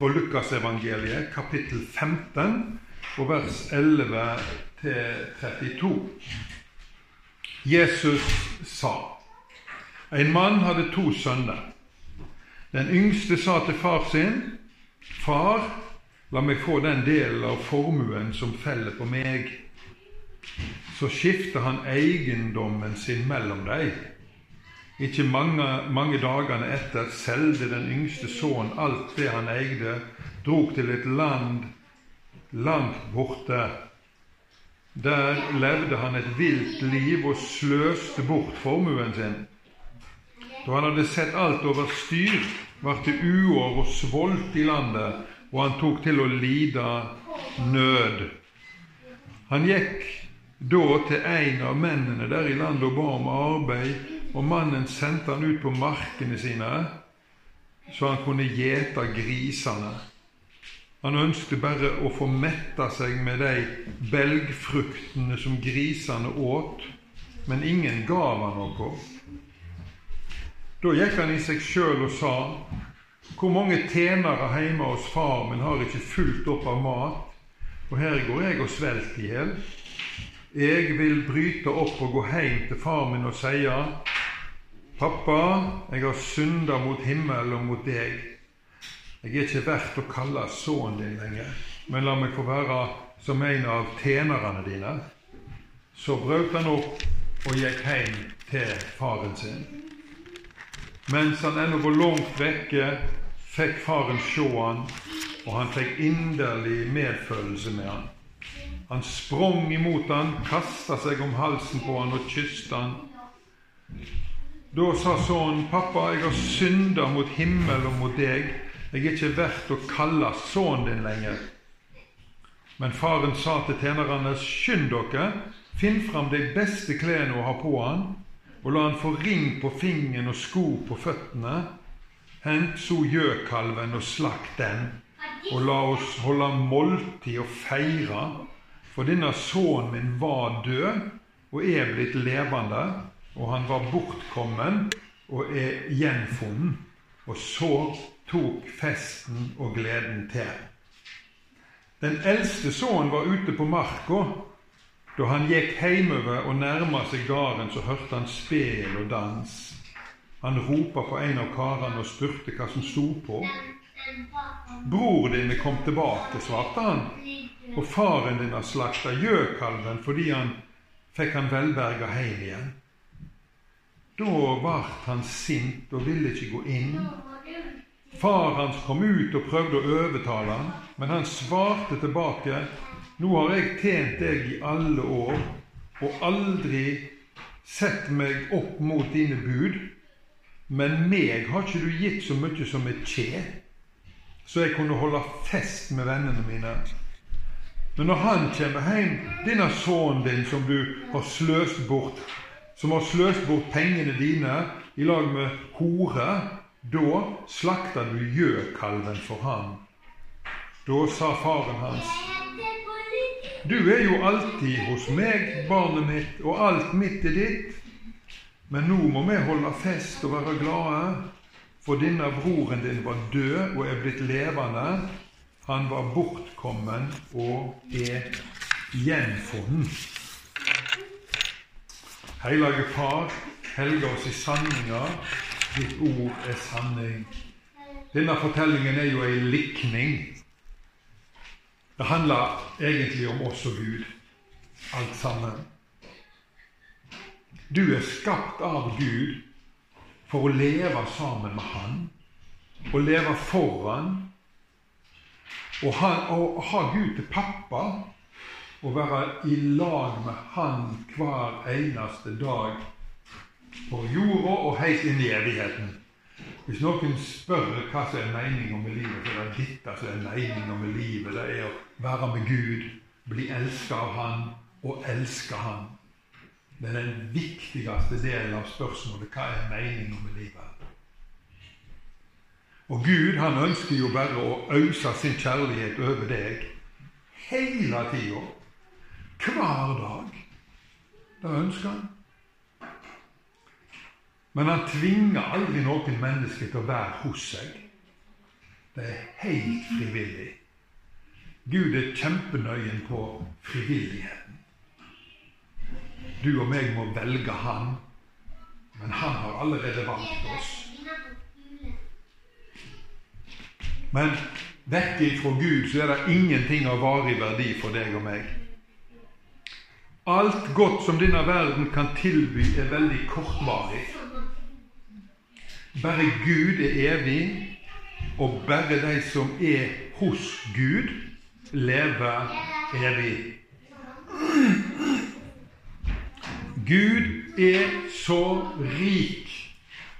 på Lukasevangeliet, kapittel 15, og vers 11 32. Jesus sa En mann hadde to sønner. Den yngste sa til far sin, Far, la meg få den delen av formuen som feller på meg. Så skifter han eiendommen sin mellom dem. Ikke mange, mange dagene etter solgte den yngste sønnen alt det han eide, drog til et land langt borte. Der levde han et vilt liv og sløste bort formuen sin. Da han hadde sett alt over styr, ble det uår og svolt i landet, og han tok til å lide nød. Han gikk da til en av mennene der i landet og ba om arbeid og mannen sendte han ut på markene sine, så han kunne gjete grisene. Han ønsket bare å få metta seg med de belgfruktene som grisene åt, men ingen gav han noe. Da gikk han i seg sjøl og sa:" Hvor mange tjenere hjemme hos far min har ikke fulgt opp av mat, og her går jeg og svelter i hjel. Jeg vil bryte opp og gå hjem til far min og sie:" Pappa, jeg har synda mot himmel og mot deg. Jeg er ikke verdt å kalle sønnen din lenger, men la meg få være som en av tjenerne dine. Så brøt han opp og gikk hjem til faren sin. Mens han ennå var langt vekke, fikk faren se han, og han fikk inderlig medfølelse med han. Han sprang imot han, kasta seg om halsen på han og kysste han. Da sa sønnen, 'Pappa, jeg har synda mot himmel og mot deg. Jeg er ikke verdt å kalle sønnen din lenger.' Men faren sa til tjenerne, 'Skynd dere, finn fram de beste klærne å ha på han, og la han få ring på fingeren og sko på føttene.' Hent så gjøkalven og slakt den, og la oss holde måltid og feire, for denne sønnen min var død og er blitt levende og han var bortkommen og er gjenfunnet. Og så tok festen og gleden til. Den eldste sønnen var ute på marka. Da han gikk hjemover og nærma seg gården, så hørte han spel og dans. Han ropa på en av karene og spurte hva som sto på. Bror din er kommet tilbake, svarte han, og faren din har slakta gjøkalven fordi han fikk han velberga hjem igjen. Da ble han sint og ville ikke gå inn. Far hans kom ut og prøvde å overtale han, men han svarte tilbake. Nå har jeg tjent deg i alle år og aldri sett meg opp mot dine bud. Men meg har ikke du gitt så mye som et kje, så jeg kunne holde fest med vennene mine. Men når han kommer hjem, denne sønnen din som du har sløst bort som har sløst bort pengene dine i lag med hore, da slakter du gjøkalven for ham. Da sa faren hans, Du er jo alltid hos meg, barnet mitt, og alt mitt er ditt. Men nå må vi holde fest og være glade, for denne broren din var død og er blitt levende. Han var bortkommen og er gjenfunnet. Hellige Far, helge oss i sanninga. Ditt ord er sanning. Denne fortellingen er jo ei likning. Det handler egentlig om oss og Gud, alt sammen. Du er skapt av Gud for å leve sammen med Han, og leve foran. Og, han, og ha Gud til pappa å være i lag med Han hver eneste dag på jorda og helt inn i evigheten. Hvis noen spør hva som er meninga med livet, så er det dette som er meninga med livet. Det er å være med Gud, bli elska av Han og elske Han. Det er den viktigste delen av spørsmålet hva er meninga med livet. Og Gud han ønsker jo bare å øse sin kjærlighet over deg hele tida. Hver dag. Det ønsker han. Men han tvinger aldri noen mennesker til å være hos seg. Det er helt frivillig. Gud er kjempenøyen på frivilligheten. Du og meg må velge Han, men Han har allerede valgt oss. Men vekk ifra Gud så er det ingenting av varig verdi for deg og meg. Alt godt som denne verden kan tilby, er veldig kortvarig. Bare Gud er evig, og bare de som er hos Gud, lever evig. Gud er så rik.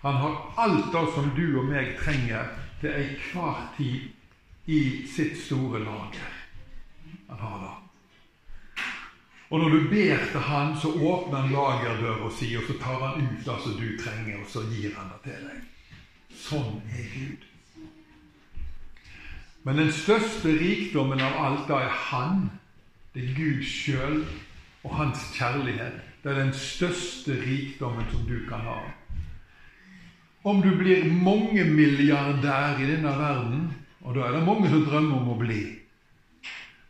Han har alt det som du og meg trenger til enhver tid i sitt store lager. Han har det. Og når du ber til Han, så åpner han lagerdøra si, og så tar han ut det som du trenger, og så gir han det til deg. Sånn er Gud. Men den største rikdommen av alt, da er Han. Det er Gud sjøl og Hans kjærlighet. Det er den største rikdommen som du kan ha. Om du blir mange milliardær i denne verden, og da er det mange som drømmer om å bli,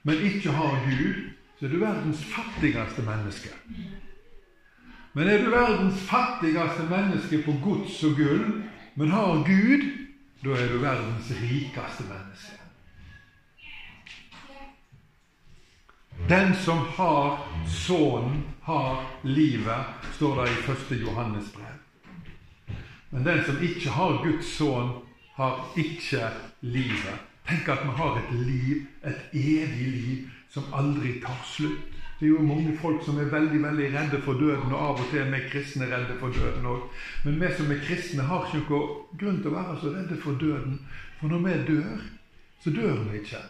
men ikke har Gud, så er du verdens fattigste menneske. Men er du verdens fattigste menneske på gods og gull, men har Gud, da er du verdens rikeste menneske. Den som har Sønnen, har livet, står det i 1. Johannes brev. Men den som ikke har Guds sønn, har ikke livet. Tenk at vi har et liv, et evig liv, som aldri tar slutt. Det er jo mange folk som er veldig veldig redde for døden, og av og til er vi kristne redde for døden òg. Men vi som er kristne, har ikke noen grunn til å være så redde for døden. For når vi dør, så dør vi ikke.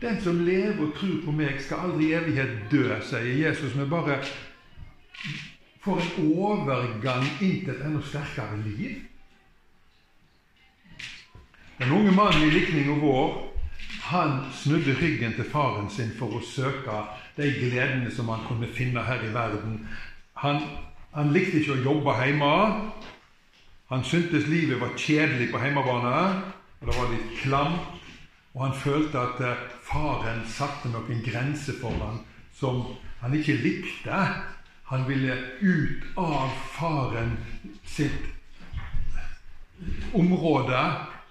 Den som lever og tror på meg, skal aldri i evighet dø, sier Jesus. Vi bare får en overgang inn til et enda sterkere liv. Den unge mannen i likninga vår han snudde ryggen til faren sin for å søke de gledene som han kunne finne her i verden. Han, han likte ikke å jobbe hjemme. Han syntes livet var kjedelig på hjemmebane, og det var litt klamt. Og han følte at eh, faren satte noen grenser for ham som han ikke likte. Han ville ut av faren sitt område,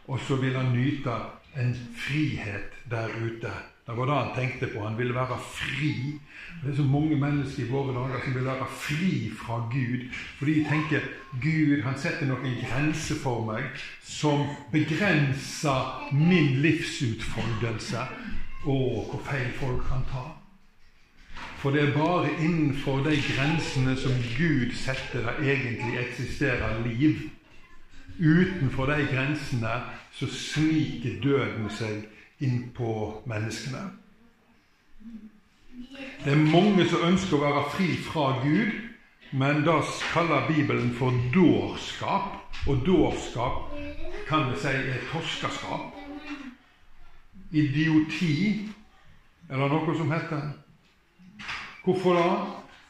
og så ville han nyte en frihet der ute. Det var det han tenkte på. Han ville være fri. Det er så mange mennesker i våre dager som vil være fri fra Gud. Fordi de tenker Gud han setter noen grenser for meg som begrenser min livsutfoldelse. Å, hvor feil folk kan ta. For det er bare innenfor de grensene som Gud setter, det egentlig eksisterer liv. Utenfor de grensene så sniker døden seg inn på menneskene. Det er mange som ønsker å være fri fra Gud, men da kaller Bibelen for dårskap. Og dårskap kan vi si er torskeskap. Idioti er det noe som heter. Hvorfor da?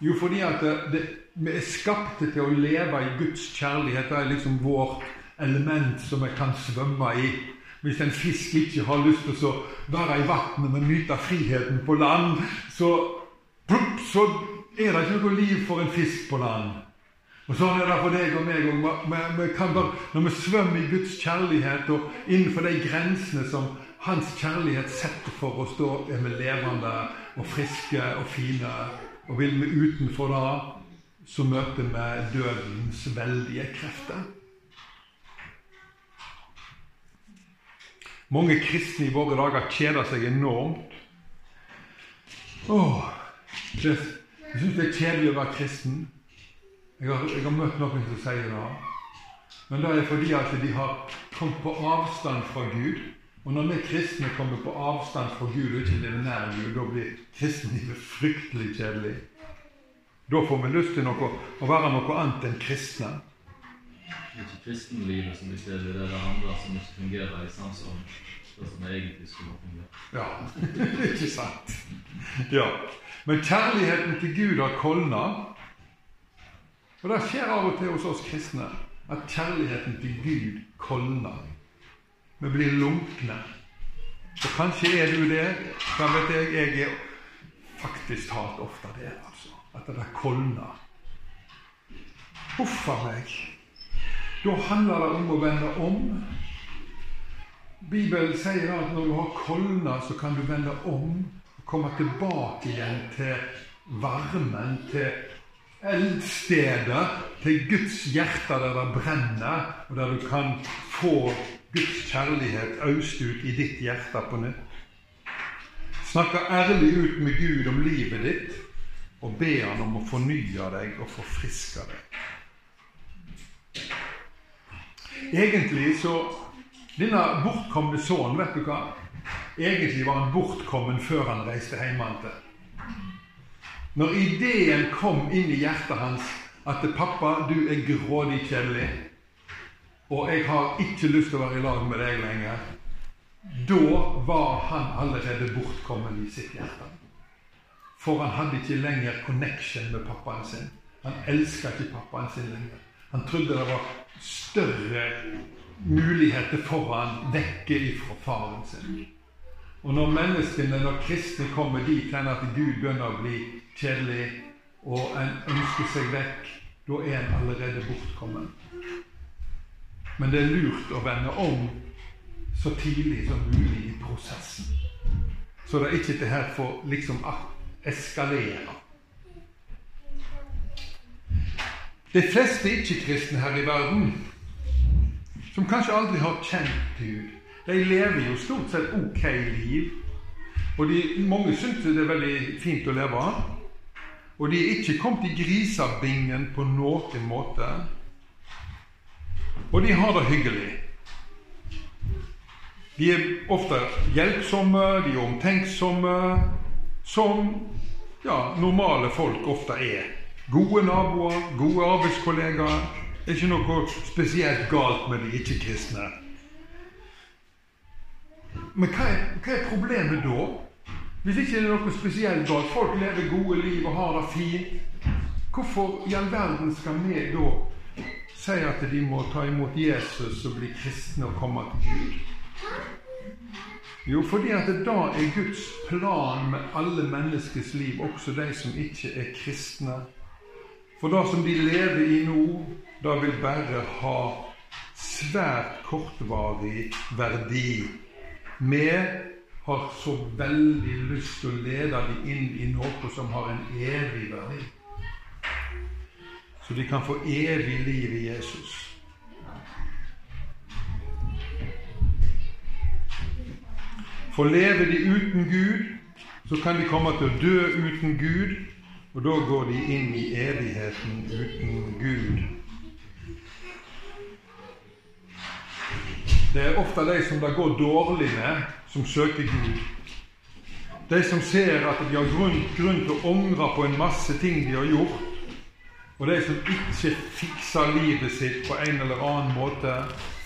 Jo, fordi at det, det, vi er skapte til å leve i Guds kjærlighet. Det er liksom vårt element som vi kan svømme i. Hvis en fisk ikke har lyst til å være i vannet, men nyte friheten på land, så, plupp, så er det ikke noe liv for en fisk på land. Og Sånn er det for deg og meg òg. Når vi svømmer i Guds kjærlighet og innenfor de grensene som Hans kjærlighet setter for oss, da er vi levende og friske og fine. Og vil vi utenfor da, så møter vi dødens veldige krefter. Mange kristne i våre dager kjeder seg enormt. Åh, jeg syns det er kjedelig å være kristen. Jeg har, jeg har møtt noen som sier det. Men det er fordi at de har kommet på avstand fra Gud. Og når vi kristne kommer på avstand fra Gud og ikke lever nær Gud, da blir kristenlivet fryktelig kjedelig. Da får vi lyst til noe, å være noe annet enn kristne. Ikke kristenlivet som ikke er det det andre som ikke fungerer i samsvar med det som egentlig skulle fungere. Ja, ikke sant? Ja. Men kjærligheten til Gud har kolna. Og det skjer av og til hos oss kristne at kjærligheten til Gud kolner. Vi blir lunkne. Og kanskje er du det. Da vet jeg? Jeg er faktisk talt ofte det, altså. At det kolner. Huff a meg. Da handler det om å vende om. Bibelen sier at når du har kolna, så kan du vende om og komme tilbake igjen til varmen, til eldstedet, til Guds hjerte der det brenner, og der du kan få Guds kjærlighet øst ut i ditt hjerte på nytt. Snakke ærlig ut med Gud om livet ditt, og be Han om å fornye deg og forfriske deg. Egentlig så Denne bortkomne sønnen, vet du hva? Egentlig var han bortkommen før han reiste hjem til. Når ideen kom inn i hjertet hans at 'pappa, du er grådig kjedelig', og jeg har ikke lyst til å være i lag med deg lenger, da var han allerede bortkommen i sitt hjerte. For han hadde ikke lenger connection med pappaen sin. Han elska ikke pappaen sin lenger. Han trodde det var større muligheter foran vekke ifra faren sin. Og når menneskene, når kristne kommer dit hen at Gud begynner å bli kjedelig, og en ønsker seg vekk, da er en allerede bortkommen. Men det er lurt å vende om så tidlig som mulig i prosessen. Så det er ikke det her får liksom eskalere. De fleste ikke-kristne her i verden som kanskje aldri har kjent Gud. De lever jo stort sett ok liv. Og de, mange syns det er veldig fint å leve. Og de er ikke kommet i grisabingen på noen måte. Og de har det hyggelig. De er ofte hjelpsomme, de er omtenksomme, som ja, normale folk ofte er. Gode naboer, gode arbeidskollegaer, det er ikke noe spesielt galt med de ikke-kristne. Men hva er, hva er, problemet da? Hvis ikke det er noe spesielt galt, folk lever gode liv og har det fint, hvorfor i all verden skal vi da si at de må ta imot Jesus og bli kristne og komme til Gud? Jo, fordi at det da er Guds plan med alle menneskers liv, også de som ikke er kristne. For det som de lever i nå, det vil bare ha svært kortvarig verdi. Vi har så veldig lyst til å lede dem inn i noe som har en evig verdi. Så de kan få evig liv i Jesus. For lever de uten Gud, så kan de komme til å dø uten Gud, og da går de inn i evigheten uten Gud. Det er ofte de som det går dårlig med, som søker Gud. De som ser at de har grunn, grunn til å angre på en masse ting de har gjort. Og de som ikke fikser livet sitt på en eller annen måte.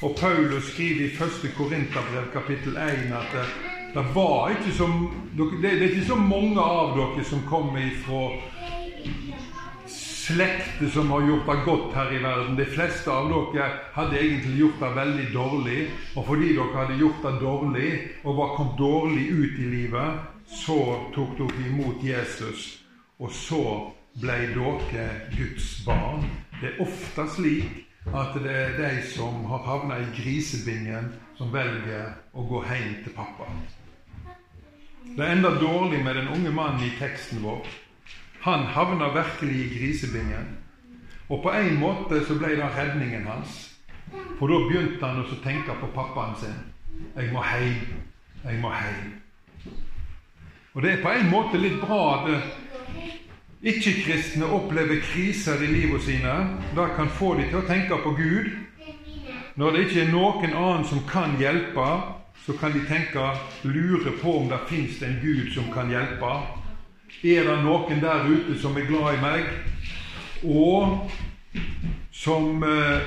Og Paulus skriver i 1. Korinterbrev kapittel 1 at det, det, ikke så, det, er ikke så mange av dere som kommer ifra slekter som har gjort det godt her i verden. De fleste av dere hadde egentlig gjort det veldig dårlig. Og fordi dere hadde gjort det dårlig og var kommet dårlig ut i livet, så tok dere imot Jesus, og så ble dere Guds barn. Det er ofte slik at det er de som har havna i grisebingen, som velger å gå hjem til pappa. Det er enda dårlig med den unge mannen i teksten vår. Han havna virkelig i grisebingen. Og på en måte så ble det redningen hans. For da begynte han å tenke på pappaen sin. 'Jeg må hjem. Jeg må hjem.' Og det er på en måte litt bra at ikke-kristne opplever kriser i livet sine. Det kan få dem til å tenke på Gud. Når det ikke er noen annen som kan hjelpe, så kan de tenke, lure på om det fins en Gud som kan hjelpe. Er det noen der ute som er glad i meg, og som, eh,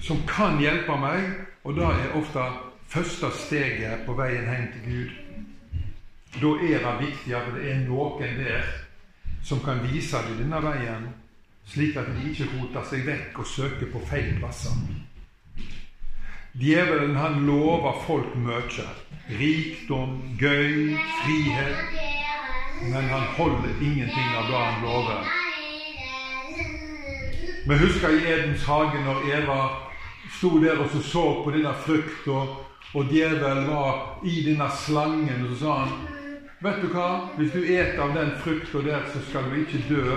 som kan hjelpe meg? Og det er ofte første steget på veien hjem til Gud. Da er det viktig at det er noen der som kan vise deg denne veien, slik at de ikke roter seg vekk og søker på feil plasser. Djevelen han lover folk mye. Rikdom, gøy, frihet. Men han holder ingenting av det han lover. Vi husker i Edens hage når Eva sto der og så, så på denne frukta, og djevelen var i denne slangen, og så sa han Vet du hva? Hvis du eter av den frukta der, så skal du ikke dø,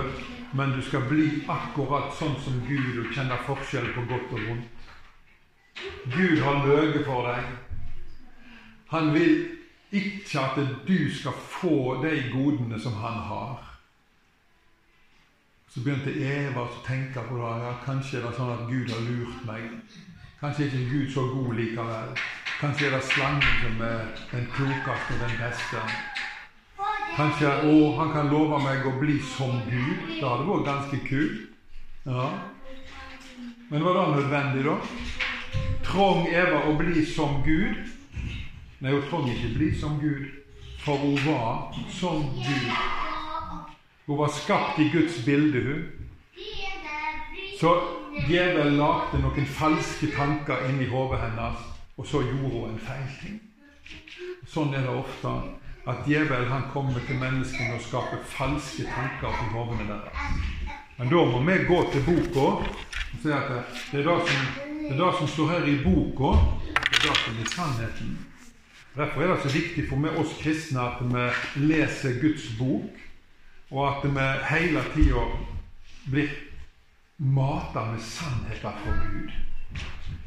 men du skal bli akkurat sånn som Gud og kjenne forskjell på godt og vondt. Gud har løyet for deg. Han vil ikke at du skal få de godene som han har. Så begynte Eva å tenke på det. Ja, kanskje er det sånn at Gud har lurt meg. Kanskje er ikke Gud så god likevel. Kanskje er det slangen som er den klokeste og den beste. Kanskje å, han kan love meg å bli som Gud. Det hadde vært ganske kult. Ja. Men var det nødvendig, da? Trong Eva å bli som Gud? Nei, hun trong ikke bli som Gud, for hun var som Gud. Hun var skapt i Guds bilde, hun. Så djevelen lagde noen falske tanker inni hodet hennes, og så gjorde hun en feil ting. Sånn er det ofte. At djevelen han kommer til menneskene og skaper falske tanker i hodene deres. Men da må vi gå til boka og si at det er det som, det er det som står her i boka, det er det som er sannheten. Derfor er det så viktig for oss kristne at vi leser Guds bok og at vi hele tida blir mata med sannheter fra Gud.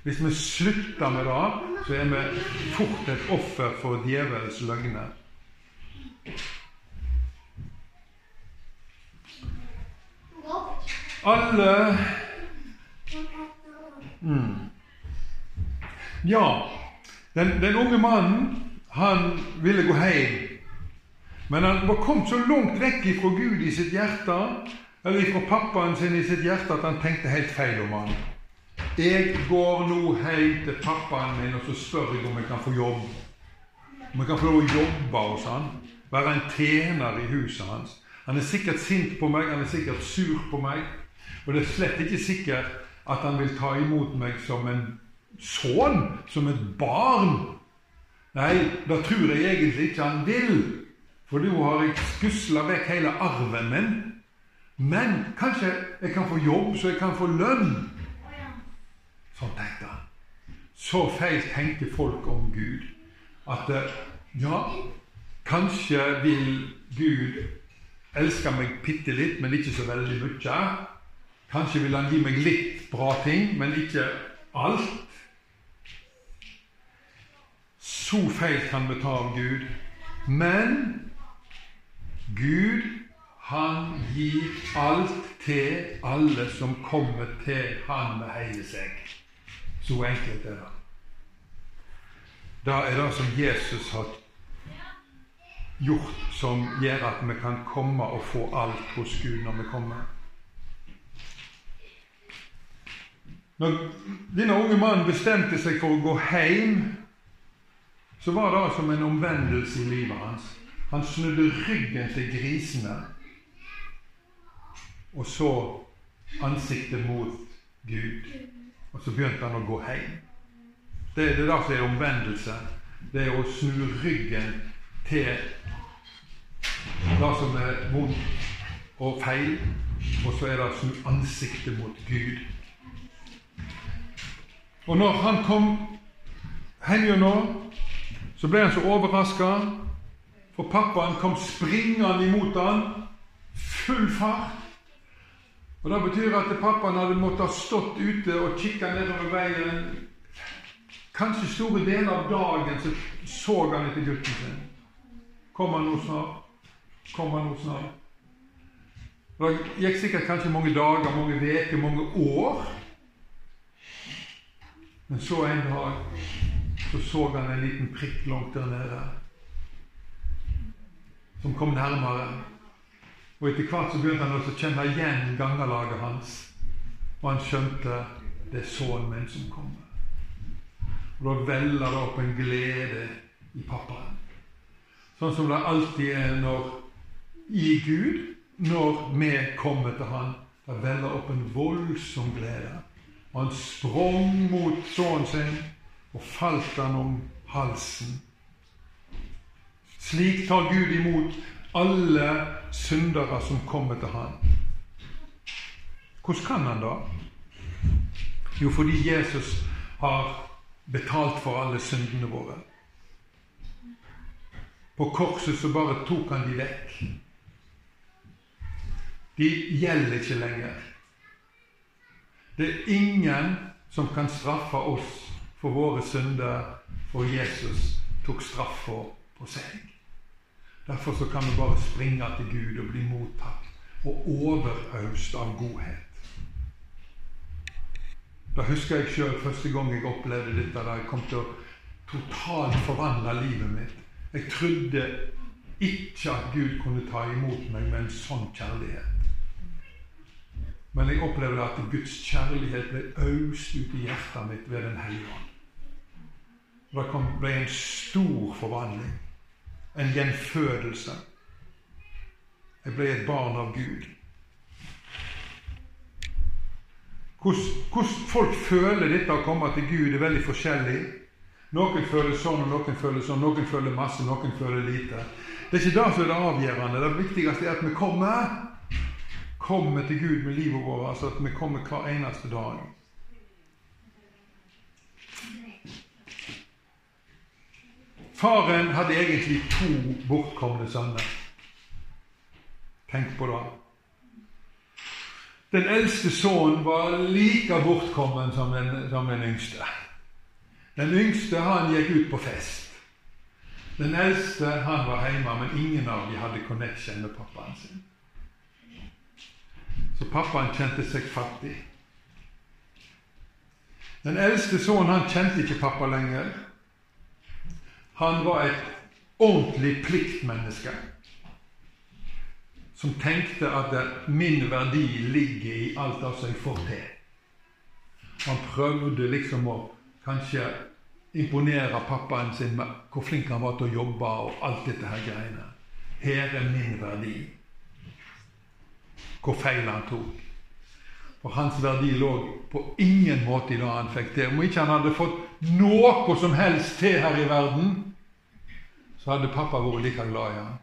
Hvis vi slutter med det, så er vi fort et offer for djevelens løgner. Alle mm. Ja, den, den unge mannen, han ville gå hjem men han var kommet så langt vekk fra Gud i sitt hjerte, eller fra pappaen sin i sitt hjerte, at han tenkte helt feil om han. Jeg går nå hjem til pappaen min og så spør jeg om jeg kan få jobb. Om jeg kan få lov å jobbe hos han, være en tjener i huset hans. Han er sikkert sint på meg, han er sikkert sur på meg. Og det er slett ikke sikkert at han vil ta imot meg som en sønn, som et barn. Nei, da tror jeg egentlig ikke han vil. For nå har jeg skusla vekk hele arven min. Men kanskje jeg kan få jobb, så jeg kan få lønn. Sånn tenkte han. Så feil tenkte folk om Gud. At eh, ja, kanskje vil Gud elske meg bitte litt, men ikke så veldig mye. Kanskje vil han gi meg litt bra ting, men ikke alt. Så feil kan vi ta av Gud. Men Gud, han gir alt til alle som kommer til han med hele seg. Så enkelt er det. Det er det som Jesus har gjort, som gjør at vi kan komme og få alt hos Gud når vi kommer. Når denne unge mannen bestemte seg for å gå hjem, så var det som en omvendelse i livet hans. Han snudde ryggen til grisene, og så ansiktet mot Gud. Og så begynte han å gå hjem. Det, det er det som er omvendelse. Det er å snu ryggen til det som er vondt og feil, og så er det å snu ansiktet mot Gud. Og når han kom hjem nå, så ble han så overraska for pappaen kom springende imot han, full fart. Og Det betyr at pappaen hadde måttet ha stått ute og kikka nedover veien. Kanskje store deler av dagen så, så han etter gutten sin. Kom han nå snart? Kom han nå snart? Det gikk sikkert kanskje mange dager, mange uker, mange år. Men så en dag så så han en liten prikk langt der nede som kom nærmere. Og etter hvert så begynte han å kjenne igjen gangerlaget hans. Og han skjønte det er sønnen min som kommer. Og da veller det opp en glede i pappaen. Sånn som det alltid er når i Gud, når vi kommer til Han. Det veller opp en voldsom glede. Og han sprang mot sønnen sin og falt han om halsen. Slik tar Gud imot alle syndere som kommer til Han. Hvordan kan han da? Jo, fordi Jesus har betalt for alle syndene våre. På korset så bare tok han de vekk. De gjelder ikke lenger. Det er ingen som kan straffe oss for våre synder, for Jesus tok straff for på seg. Derfor så kan vi bare springe til Gud og bli mottatt og overøst av godhet. Da husker jeg sjøl første gang jeg opplevde dette, da jeg kom til å totalt forvandle livet mitt. Jeg trodde ikke at Gud kunne ta imot meg med en sånn kjærlighet. Men jeg opplevde at Guds kjærlighet ble øst ut i hjertet mitt ved Den hellige ånd. Det ble en stor forvandling. En gjenfødelse. Jeg ble et barn av Gud. Hvordan folk føler dette å komme til Gud, er veldig forskjellig. Noen føler sånn, og noen føler sånn. Noen føler masse, noen føler lite. Det er ikke det som er det avgjørende. Det viktigste er at vi kommer. Kommer til Gud med livet vårt. Altså at vi kommer hver eneste dag. Faren hadde egentlig to bortkomne sønner. Tenk på det. Den eldste sønnen var like bortkommen som den, som den, yngste. Den yngste han gikk ut på fest. Den eldste han var hjemme, men ingen av dem hadde connection med pappaen sin. Så pappaen kjente seg fattig. Den eldste sønnen han kjente ikke pappa lenger. Han var et ordentlig pliktmenneske som tenkte at min verdi ligger i alt det som jeg får til. Han prøvde liksom å kanskje imponere pappaen sin med hvor flink han var til å jobbe og alt dette her greiene. Her er min verdi. Hvor feil han tok. For hans verdi lå på ingen måte i det han fikk til. Om ikke han hadde fått noe som helst til her i verden, så hadde pappa vært like glad i ham.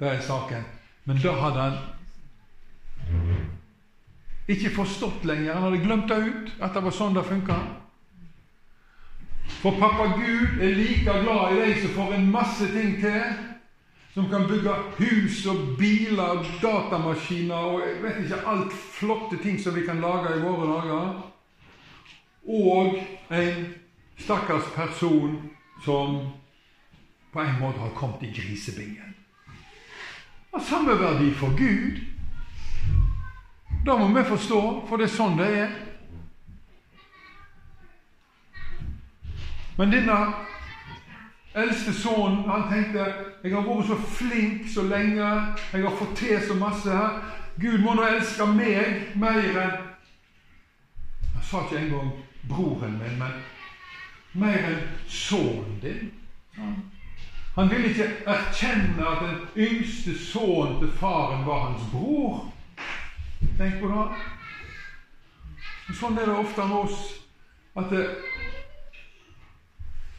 Det er saken. Men da hadde han ikke forstått lenger. Han hadde glemt det ut, at det var sånn det funka. For pappa Gud er like glad i deg som får en masse ting til. Som kan bygge hus og biler og datamaskiner og jeg vet ikke alt flotte ting som vi kan lage i våre dager. Og en stakkars person som på en måte har kommet i grisebingen Av samme verdi for Gud. Det må vi forstå, for det er sånn det er. Men denne eldste sønnen han tenkte jeg har vært så flink så lenge, jeg har fått til så masse. her. Gud må nå elske meg mer enn Han sa ikke engang broren min, men mer enn sønnen din. Han ville ikke erkjenne at den yngste sønnen til faren var hans bror. Tenk på det. Sånn er det ofte med oss at det,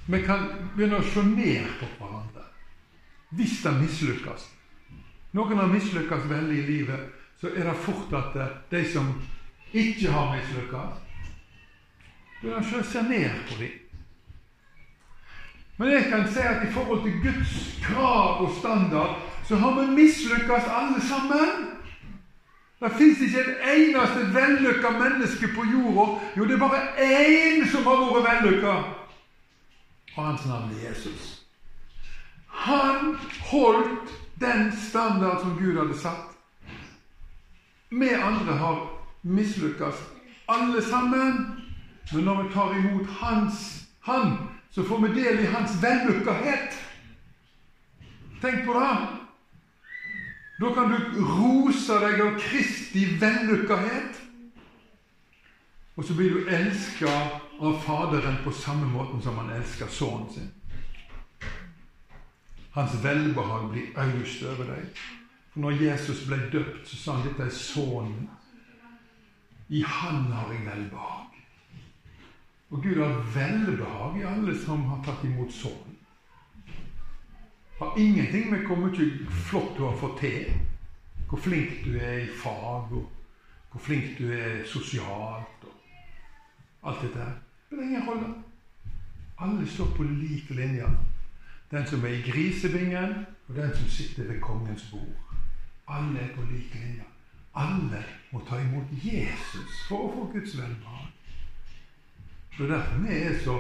vi kan begynne å se ned på hverandre hvis det mislykkes. Noen har mislykkes veldig i livet, så er det fort at de som ikke har mislykkes, begynner sjøl se ned på dem. Men jeg kan si at i forhold til Guds krav og standard, så har vi mislykkes alle sammen. Det fins ikke et eneste vellykka menneske på jorda. Jo, det er bare én som har vært vellykka. Og hans navn er Jesus. Han holdt den standard som Gud hadde satt. Vi andre har mislykkes alle sammen. Men når vi tar imot hans Han så får vi del i hans vellukkethet. Tenk på det. Da kan du rose deg av Kristi vellukkethet. Og så blir du elska av Faderen på samme måten som han elsker sønnen sin. Hans velbehag blir øst over deg. For når Jesus ble døpt, så sa han dette er sønnen. I Han har jeg velbehag. Og Gud har velbehag i alle som har tatt imot sånn. Har ingenting med hvor mye flott du har fått til, hvor flink du er i fag, og hvor flink du er sosialt, og alt dette her. Det er ingen rolle. Alle står på lik linje. Den som er i grisebingen, og den som sitter ved kongens bord. Alle er på lik linje. Alle må ta imot Jesus for å få Guds velbehag. Det er derfor vi er så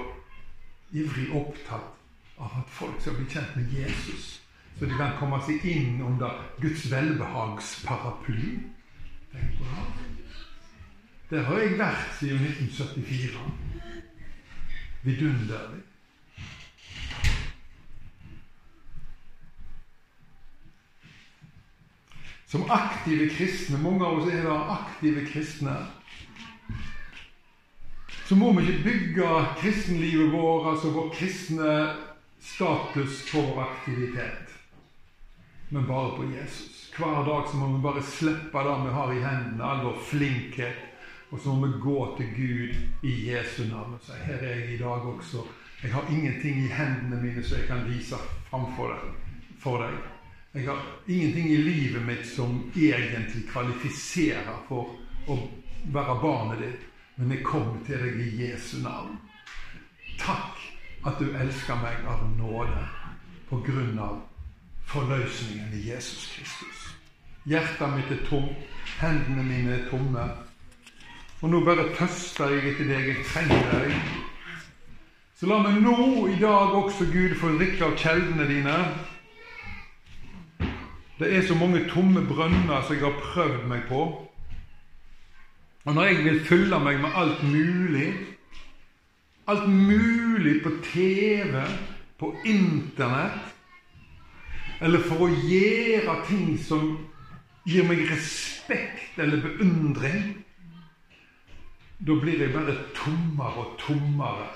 ivrig opptatt av at folk skal bli kjent med Jesus, så de kan komme seg inn under Guds velbehagsparaply. Tenk på det. Der har jeg vært siden 1974. Vidunderlig. Som aktive kristne, mange av oss er da aktive kristne, så må vi ikke bygge kristenlivet vårt, altså vår kristne status, for aktivitet, men bare på Jesus. Hver dag så må vi bare slippe det vi har i hendene, all vår flinkhet, og så må vi gå til Gud i Jesu navn og si her er jeg i dag også. Jeg har ingenting i hendene mine som jeg kan vise framfor deg, for deg. Jeg har ingenting i livet mitt som egentlig kvalifiserer for å være barnet ditt. Men jeg kommer til deg i Jesu navn. Takk at du elsker meg av nåde på grunn av forløsningen i Jesus Kristus. Hjertet mitt er tomt, hendene mine er tomme. Og nå bare tøster jeg etter deg. Jeg trenger deg. Så la meg nå i dag også, Gud, få drikke av kjeldene dine. Det er så mange tomme brønner som jeg har prøvd meg på. Og når jeg vil fylle meg med alt mulig Alt mulig på TV, på Internett Eller for å gjøre ting som gir meg respekt eller beundring Da blir jeg bare tommere og tommere.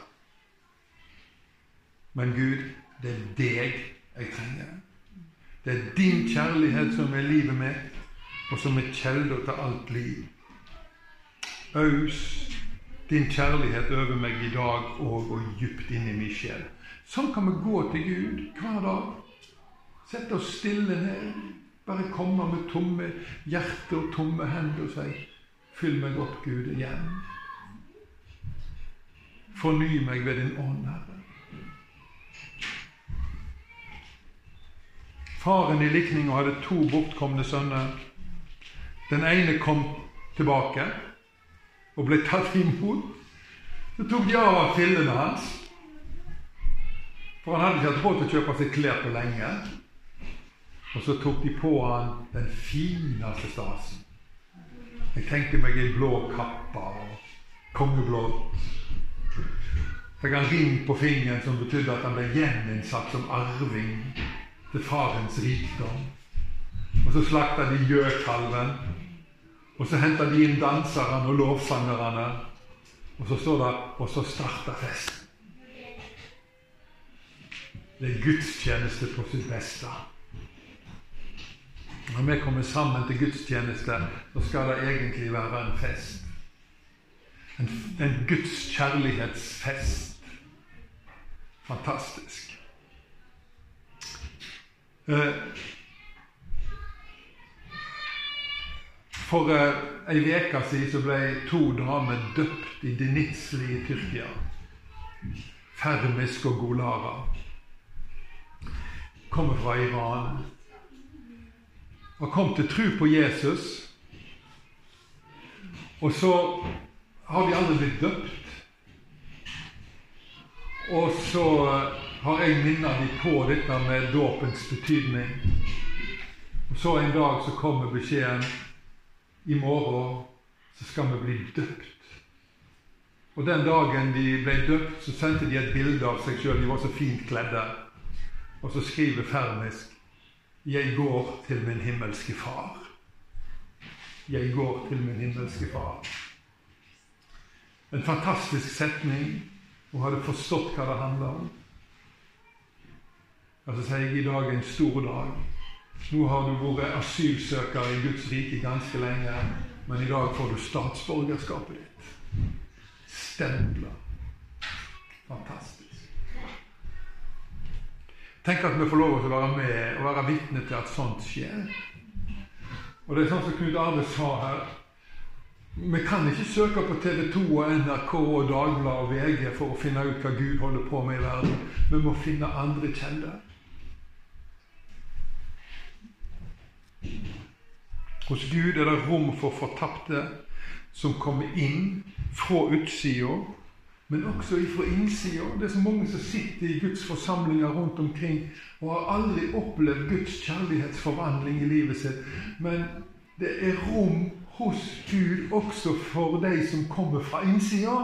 Men Gud, det er deg jeg trenger. Det er din kjærlighet som er livet mitt, og som er kilda til alt liv. Aus din kjærlighet over meg i dag og, og djupt inn i min sjel. Sånn kan vi gå til Gud hver dag. Sette oss stille ned. Bare komme med tomme hjerte og tomme hender og si Fyll meg opp, Gud, igjen. Forny meg ved din ånd, Herre. Faren i likninga hadde to bortkomne sønner. Den ene kom tilbake og ble tatt imot. Så tok de av fillene hans, for han hadde ikke hatt råd til å kjøpe seg klær på lenge. Og så tok de på han den fineste stasen. Jeg tenker meg ei blå kappe og kongeblått. Fikk han ring på fingeren som betydde at han ble gjeninnsatt som arving til farens rikdom. Og så slakta de gjøkalven og så henter de inn danserne og lovsangerne. Og så står det Og så starter festen. Det er gudstjeneste på sitt beste. Når vi kommer sammen til gudstjeneste, så skal det egentlig være en fest. En, en Guds kjærlighetsfest. Fantastisk. Eh, For uh, ei uke siden så ble to damer døpt i Denizli i Tyrkia. Fermisk og Golara. Kommer fra Iran. Og kom til tro på Jesus. Og så har de aldri blitt døpt. Og så uh, har jeg minnet dem på dette med dåpens betydning. Og så en dag så kommer beskjeden i morgen så skal vi bli døpt. Og Den dagen de ble døpt, så sendte de et bilde av seg sjøl. De var så fint kledde. Og så skriver Fermisk Jeg går til min himmelske Far. Jeg går til min himmelske Far. En fantastisk setning. Hun hadde forstått hva det handler om. Og så sier jeg i dag en stor dag. Nå har du vært asylsøker i Guds rike ganske lenge, men i dag får du statsborgerskapet ditt. Stempla. Fantastisk. Tenk at vi får lov til å være med og være vitne til at sånt skjer. Og det er sånn som Knut Arve sa her Vi kan ikke søke på TV 2 og NRK og Dagbladet og VG for å finne ut hva Gud holder på med i verden. Vi må finne andre kilder. Hos Gud er det rom for fortapte som kommer inn fra utsida, men også fra innsida. Det er så mange som sitter i Guds forsamlinger rundt omkring og har aldri opplevd Guds kjærlighetsforvandling i livet sitt. Men det er rom hos Gud også for de som kommer fra innsida.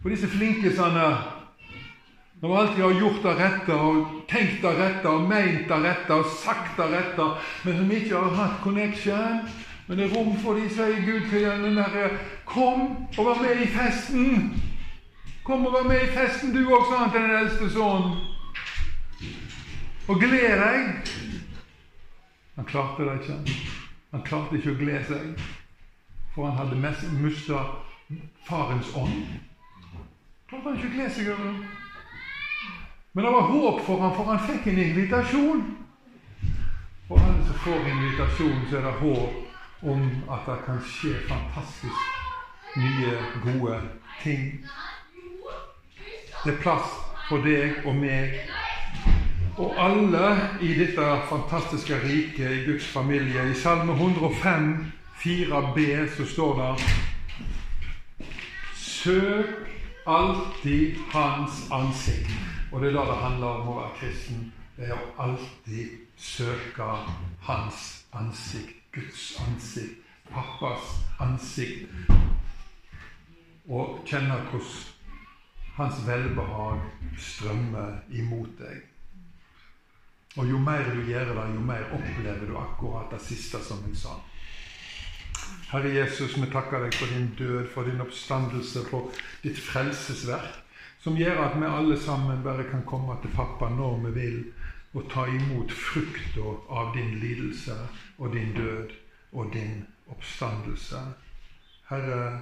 For disse flinkisene når vi alltid har gjort det rette og tenkt det rette og meint det rette og sagt det rette, men som ikke har hatt connection. Men det er rom for de, sier Gud til den derre Kom og vær med i festen! Kom og vær med i festen, du også, han til den eldste sønnen. Og gled deg. Han klarte det ikke. Han klarte ikke å glede seg, for han hadde mista farens ånd. Klarte han ikke å glede seg over det? Men det var håp for ham, for han fikk en invitasjon. For alle som får invitasjon, så er det håp om at det kan skje fantastisk nye, gode ting. Det er plass for deg og meg og alle i dette fantastiske riket, i Guds familie. I Salme 105, 4b, så står det Søk alltid Hans ansikt. Og det er da det handler om å være kristen. Det er å alltid søke Hans ansikt, Guds ansikt, pappas ansikt. Og kjenne hvordan Hans velbehag strømmer imot deg. Og jo mer du gjør det, jo mer opplever du akkurat det siste som jeg sa. Herre Jesus, vi takker deg for din død, for din oppstandelse, for ditt frelsesverk som gjør at vi alle sammen bare kan komme til pappa når vi vil, og ta imot frukta av din lidelse og din død og din oppstandelse. Herre,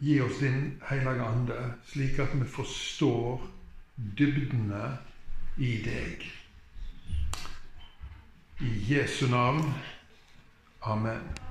gi oss din hellige ande, slik at vi forstår dybdene i deg. I Jesu navn. Amen.